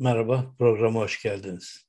Merhaba, programa hoş geldiniz.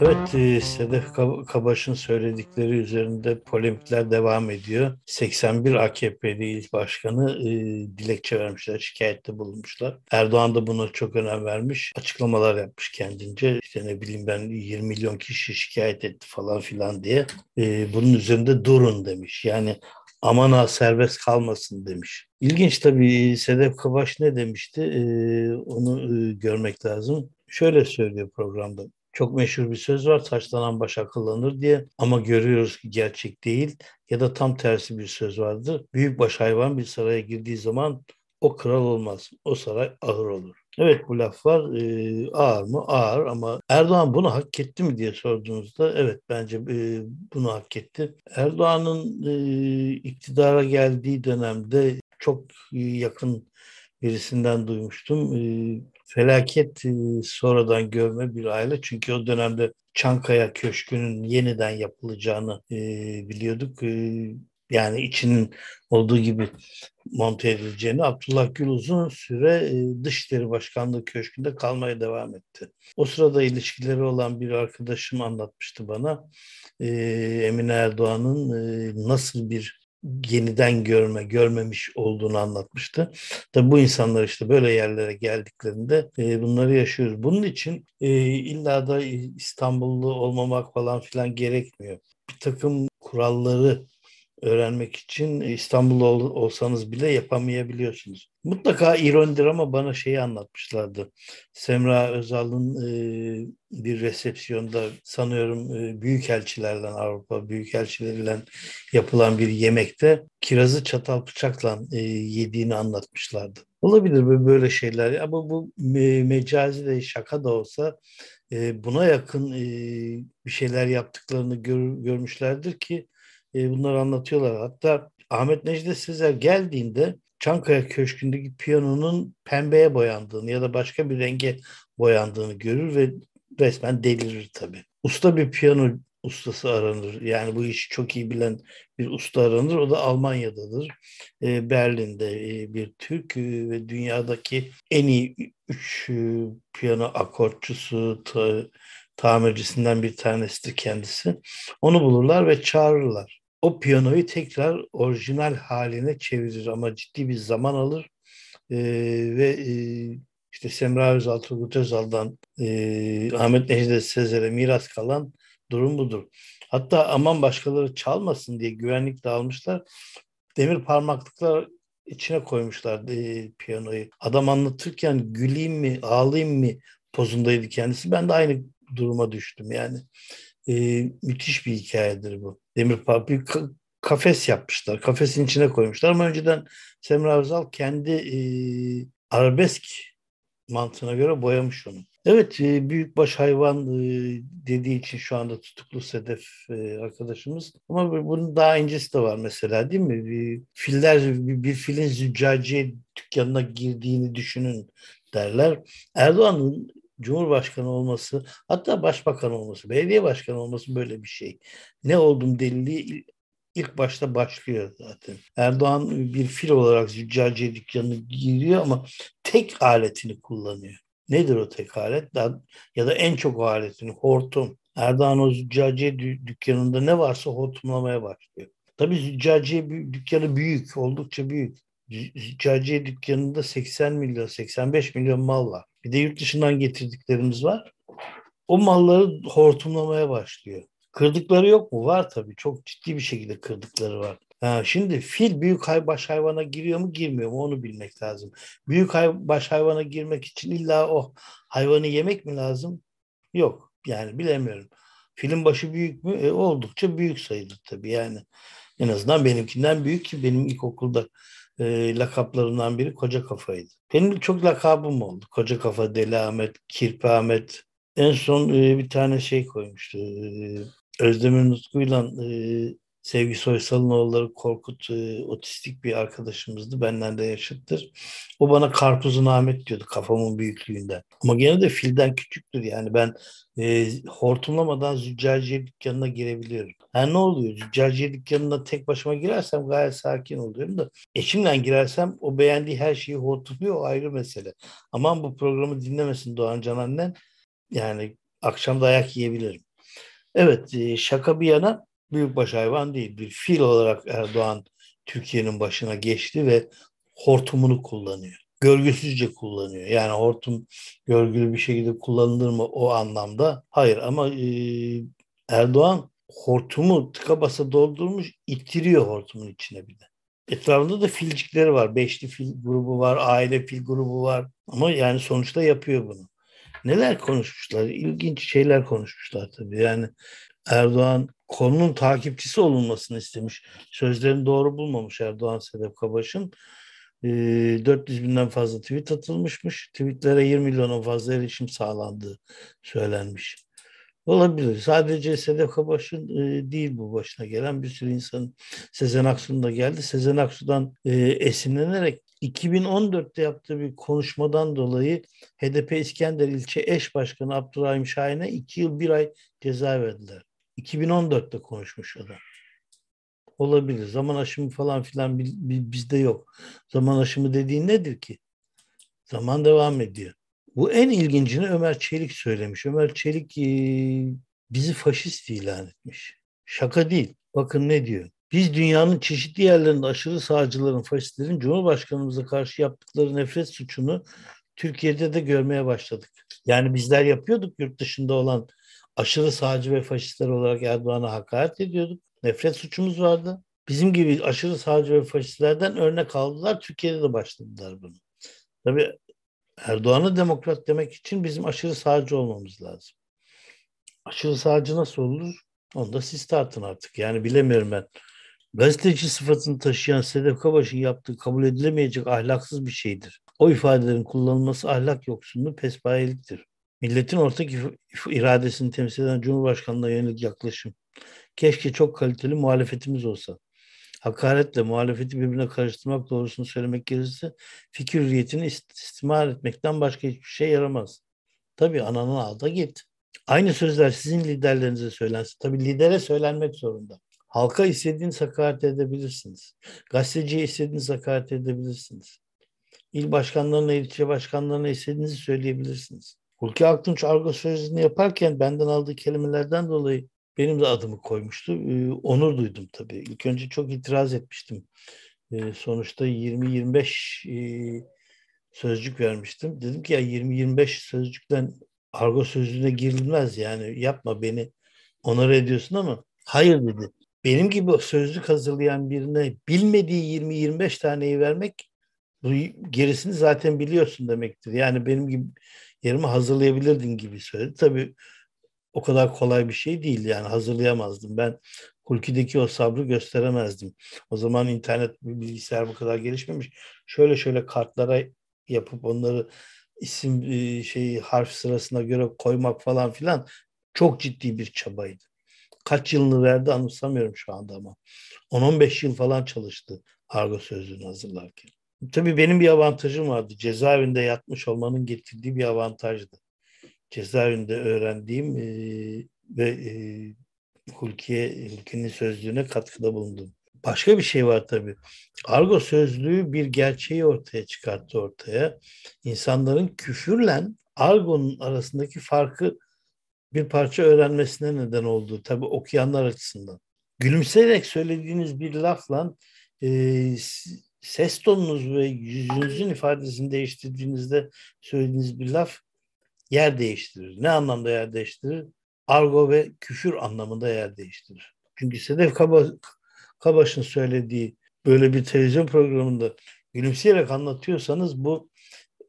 Evet, e, Sedef Kabaş'ın söyledikleri üzerinde polemikler devam ediyor. 81 AKP'li il başkanı e, dilekçe vermişler, şikayette bulunmuşlar. Erdoğan da buna çok önem vermiş, açıklamalar yapmış kendince. İşte ne bileyim ben 20 milyon kişi şikayet etti falan filan diye. E, bunun üzerinde durun demiş. Yani aman ha serbest kalmasın demiş. İlginç tabii Sedef Kabaş ne demişti ee, onu e, görmek lazım. Şöyle söylüyor programda. Çok meşhur bir söz var saçlanan baş akıllanır diye ama görüyoruz ki gerçek değil ya da tam tersi bir söz vardır. Büyük baş hayvan bir saraya girdiği zaman o kral olmaz. O saray ağır olur. Evet bu laf var. E, ağır mı? Ağır ama Erdoğan bunu hak etti mi diye sorduğunuzda evet bence e, bunu hak etti. Erdoğan'ın e, iktidara geldiği dönemde çok yakın birisinden duymuştum. E, felaket e, sonradan görme bir aile. Çünkü o dönemde Çankaya Köşkü'nün yeniden yapılacağını e, biliyorduk. E, yani içinin olduğu gibi monte edileceğini Abdullah Gül uzun süre e, Dışişleri Başkanlığı Köşkü'nde kalmaya devam etti. O sırada ilişkileri olan bir arkadaşım anlatmıştı bana. E, Emine Erdoğan'ın e, nasıl bir yeniden görme, görmemiş olduğunu anlatmıştı. Tabi bu insanlar işte böyle yerlere geldiklerinde bunları yaşıyoruz. Bunun için e, illa da İstanbullu olmamak falan filan gerekmiyor. Bir takım kuralları öğrenmek için İstanbul'da ol, olsanız bile yapamayabiliyorsunuz. Mutlaka ironidir ama bana şeyi anlatmışlardı. Semra Özal'ın e, bir resepsiyonda sanıyorum e, büyükelçilerden Avrupa büyükelçileriyle yapılan bir yemekte kirazı çatal bıçakla e, yediğini anlatmışlardı. Olabilir böyle şeyler ama bu me mecazi de şaka da olsa e, buna yakın e, bir şeyler yaptıklarını gör, görmüşlerdir ki e, bunları anlatıyorlar. Hatta Ahmet Necdet Sezer geldiğinde Çankaya Köşkü'ndeki piyanonun pembeye boyandığını ya da başka bir renge boyandığını görür ve resmen delirir tabii. Usta bir piyano ustası aranır. Yani bu işi çok iyi bilen bir usta aranır. O da Almanya'dadır. E, Berlin'de e, bir Türk e, ve dünyadaki en iyi üç e, piyano akortçusu, ta, tamircisinden bir tanesidir kendisi. Onu bulurlar ve çağırırlar o piyanoyu tekrar orijinal haline çevirir ama ciddi bir zaman alır e, ve e, işte Semra Özal, Turgut Özal'dan e, Ahmet Necdet Sezer'e miras kalan durum budur. Hatta aman başkaları çalmasın diye güvenlik dağılmışlar. Demir parmaklıklar içine koymuşlar e, piyanoyu. Adam anlatırken güleyim mi, ağlayayım mı pozundaydı kendisi. Ben de aynı duruma düştüm yani. E, müthiş bir hikayedir bu. Demir bir kafes yapmışlar. Kafesin içine koymuşlar ama önceden Semra Özal kendi e, arabesk mantığına göre boyamış onu. Evet, e, büyükbaş hayvan e, dediği için şu anda tutuklu Sedef e, arkadaşımız. Ama bunun daha incesi de var mesela değil mi? Bir, filler, bir filin züccaciye dükkanına girdiğini düşünün derler. Erdoğan'ın Cumhurbaşkanı olması, hatta başbakan olması, belediye başkanı olması böyle bir şey. Ne oldum deliliği ilk başta başlıyor zaten. Erdoğan bir fil olarak züccaciye dükkanına giriyor ama tek aletini kullanıyor. Nedir o tek alet? Ya da en çok aletini hortum. Erdoğan o züccaciye dükkanında ne varsa hortumlamaya başlıyor. Tabii züccaciye dükkanı büyük, oldukça büyük. Züccaciye dükkanında 80 milyon, 85 milyon mal var. Bir de yurt dışından getirdiklerimiz var. O malları hortumlamaya başlıyor. Kırdıkları yok mu? Var tabii. Çok ciddi bir şekilde kırdıkları var. Ha, şimdi fil büyük hay baş hayvana giriyor mu girmiyor mu onu bilmek lazım. Büyük hay baş hayvana girmek için illa o hayvanı yemek mi lazım? Yok yani bilemiyorum. Filin başı büyük mü? E, oldukça büyük sayılır tabii yani. En azından benimkinden büyük ki benim ilkokulda e, lakaplarından biri Koca Kafa'ydı. Benim çok lakabım oldu. Koca Kafa, Deli Ahmet, Kirpi Ahmet. En son e, bir tane şey koymuştu. E, Özdemir Nutku'yla e, Sevgi Soysal'ın oğulları Korkut e, otistik bir arkadaşımızdı. Benden de yaşıttır. O bana karpuzun Ahmet diyordu kafamın büyüklüğünden. Ama gene de filden küçüktür yani. Ben e, hortumlamadan züccaciye dükkanına girebiliyorum. Ha ne oluyor? Züccaciye dükkanına tek başıma girersem gayet sakin oluyorum da eşimle girersem o beğendiği her şeyi hortumluyor o ayrı mesele. Aman bu programı dinlemesin Doğan Can annen. Yani akşam dayak yiyebilirim. Evet e, şaka bir yana büyükbaş hayvan değil. Bir fil olarak Erdoğan Türkiye'nin başına geçti ve hortumunu kullanıyor. Görgüsüzce kullanıyor. Yani hortum görgülü bir şekilde kullanılır mı o anlamda? Hayır ama e, Erdoğan hortumu tıka basa doldurmuş, ittiriyor hortumun içine bir de. Etrafında da filcikleri var. Beşli fil grubu var, aile fil grubu var. Ama yani sonuçta yapıyor bunu. Neler konuşmuşlar? İlginç şeyler konuşmuşlar tabii. Yani Erdoğan konunun takipçisi olunmasını istemiş. Sözlerini doğru bulmamış Erdoğan Sedef Kabaş'ın. 400 binden fazla tweet atılmışmış. Tweetlere 20 milyonun fazla erişim sağlandığı söylenmiş. Olabilir. Sadece Sedef Kabaş'ın e, değil bu başına gelen bir sürü insanın. Sezen Aksu'nun da geldi. Sezen Aksu'dan e, esinlenerek 2014'te yaptığı bir konuşmadan dolayı HDP İskender ilçe eş başkanı Abdurrahim Şahin'e 2 yıl 1 ay ceza verdiler. 2014'te konuşmuş adam. Olabilir. Zaman aşımı falan filan bizde yok. Zaman aşımı dediğin nedir ki? Zaman devam ediyor. Bu en ilgincini Ömer Çelik söylemiş. Ömer Çelik e, bizi faşist ilan etmiş. Şaka değil. Bakın ne diyor. Biz dünyanın çeşitli yerlerinde aşırı sağcıların, faşistlerin Cumhurbaşkanımıza karşı yaptıkları nefret suçunu Türkiye'de de görmeye başladık. Yani bizler yapıyorduk yurt dışında olan aşırı sağcı ve faşistler olarak Erdoğan'a hakaret ediyorduk. Nefret suçumuz vardı. Bizim gibi aşırı sağcı ve faşistlerden örnek aldılar. Türkiye'de de başladılar bunu. Tabii Erdoğan'a demokrat demek için bizim aşırı sağcı olmamız lazım. Aşırı sağcı nasıl olur? Onu da siz tartın artık. Yani bilemiyorum ben. Gazeteci sıfatını taşıyan Sedef Kabaş'ın yaptığı kabul edilemeyecek ahlaksız bir şeydir. O ifadelerin kullanılması ahlak yoksunluğu pespayeliktir. Milletin ortak iradesini temsil eden Cumhurbaşkanı'na yönelik yaklaşım. Keşke çok kaliteli muhalefetimiz olsa. Hakaretle muhalefeti birbirine karıştırmak doğrusunu söylemek gerekirse fikir hürriyetini istismar etmekten başka hiçbir şey yaramaz. Tabii ananın alda git. Aynı sözler sizin liderlerinize söylensin. Tabii lidere söylenmek zorunda. Halka istediğiniz hakaret edebilirsiniz. Gazeteciye istediğiniz hakaret edebilirsiniz. İl başkanlarına, ilçe başkanlarına istediğinizi söyleyebilirsiniz. Hulki Aktunç argo sözünü yaparken benden aldığı kelimelerden dolayı benim de adımı koymuştu. Ee, onur duydum tabii. İlk önce çok itiraz etmiştim. Ee, sonuçta 20-25 e, sözcük vermiştim. Dedim ki ya 20-25 sözcükten argo sözlüğüne girilmez yani yapma beni onur ediyorsun ama hayır dedi. Benim gibi sözlük hazırlayan birine bilmediği 20-25 taneyi vermek gerisini zaten biliyorsun demektir. Yani benim gibi yerimi hazırlayabilirdin gibi söyledi. Tabii o kadar kolay bir şey değil yani hazırlayamazdım. Ben Hulki'deki o sabrı gösteremezdim. O zaman internet bilgisayar bu kadar gelişmemiş. Şöyle şöyle kartlara yapıp onları isim şey harf sırasına göre koymak falan filan çok ciddi bir çabaydı. Kaç yılını verdi anımsamıyorum şu anda ama. 10-15 yıl falan çalıştı argo sözlüğünü hazırlarken. Tabii benim bir avantajım vardı. Cezaevinde yatmış olmanın getirdiği bir avantajdı. Cezaevinde öğrendiğim e, ve e, Hulkiye, Hulki'nin sözlüğüne katkıda bulundum. Başka bir şey var tabii. Argo sözlüğü bir gerçeği ortaya çıkarttı ortaya. İnsanların küfürle argonun arasındaki farkı bir parça öğrenmesine neden oldu. Tabii okuyanlar açısından. Gülümseyerek söylediğiniz bir lafla e, ses tonunuz ve yüzünüzün ifadesini değiştirdiğinizde söylediğiniz bir laf yer değiştirir. Ne anlamda yer değiştirir? Argo ve küfür anlamında yer değiştirir. Çünkü Sedef Kaba, Kabaş'ın söylediği böyle bir televizyon programında gülümseyerek anlatıyorsanız bu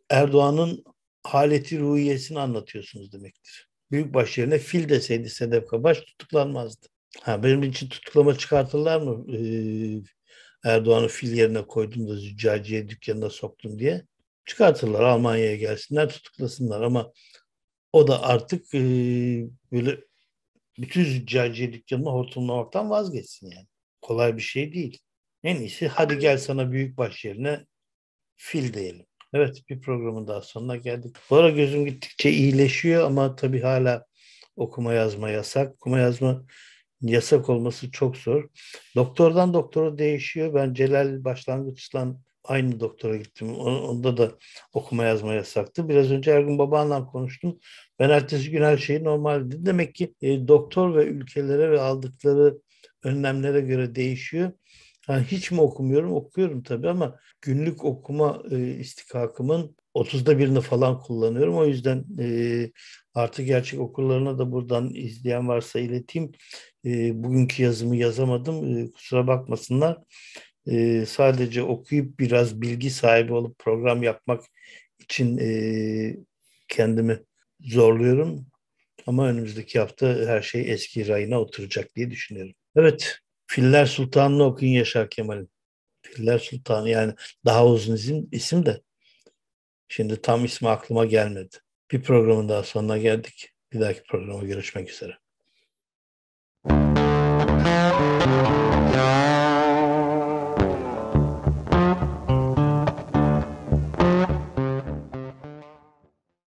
Erdoğan'ın haleti ruhiyesini anlatıyorsunuz demektir. Büyükbaş yerine fil deseydi Sedef Kabaş tutuklanmazdı. Ha, benim için tutuklama çıkartırlar mı? Ee, Erdoğan'ı fil yerine koydum da züccaciye dükkanına soktum diye. Çıkartırlar Almanya'ya gelsinler tutuklasınlar ama o da artık e, böyle bütün züccaciye dükkanını hortumlamaktan vazgeçsin yani. kolay bir şey değil. En iyisi hadi gel sana büyük baş yerine fil diyelim. Evet bir programın daha sonuna geldik. Bu ara gözüm gittikçe iyileşiyor ama tabii hala okuma yazma yasak. Okuma yazma yasak olması çok zor. Doktordan doktora değişiyor. Ben Celal başlangıçtan aynı doktora gittim. Onda da okuma yazma yasaktı. Biraz önce Ergun Baba'nla konuştum. Ben ertesi gün her şeyi normal dedi. Demek ki e, doktor ve ülkelere ve aldıkları önlemlere göre değişiyor. Yani hiç mi okumuyorum? Okuyorum tabii ama günlük okuma e, istikakımın 30'da birini falan kullanıyorum. O yüzden e, artı gerçek okurlarına da buradan izleyen varsa ileteyim. E, bugünkü yazımı yazamadım. E, kusura bakmasınlar. E, sadece okuyup biraz bilgi sahibi olup program yapmak için e, kendimi zorluyorum. Ama önümüzdeki hafta her şey eski rayına oturacak diye düşünüyorum. Evet, Filler Sultanı'nı okuyun Yaşar Kemal'in. Filler Sultanı yani daha uzun isim, isim de. Şimdi tam ismi aklıma gelmedi. Bir programın daha sonuna geldik. Bir dahaki programa görüşmek üzere.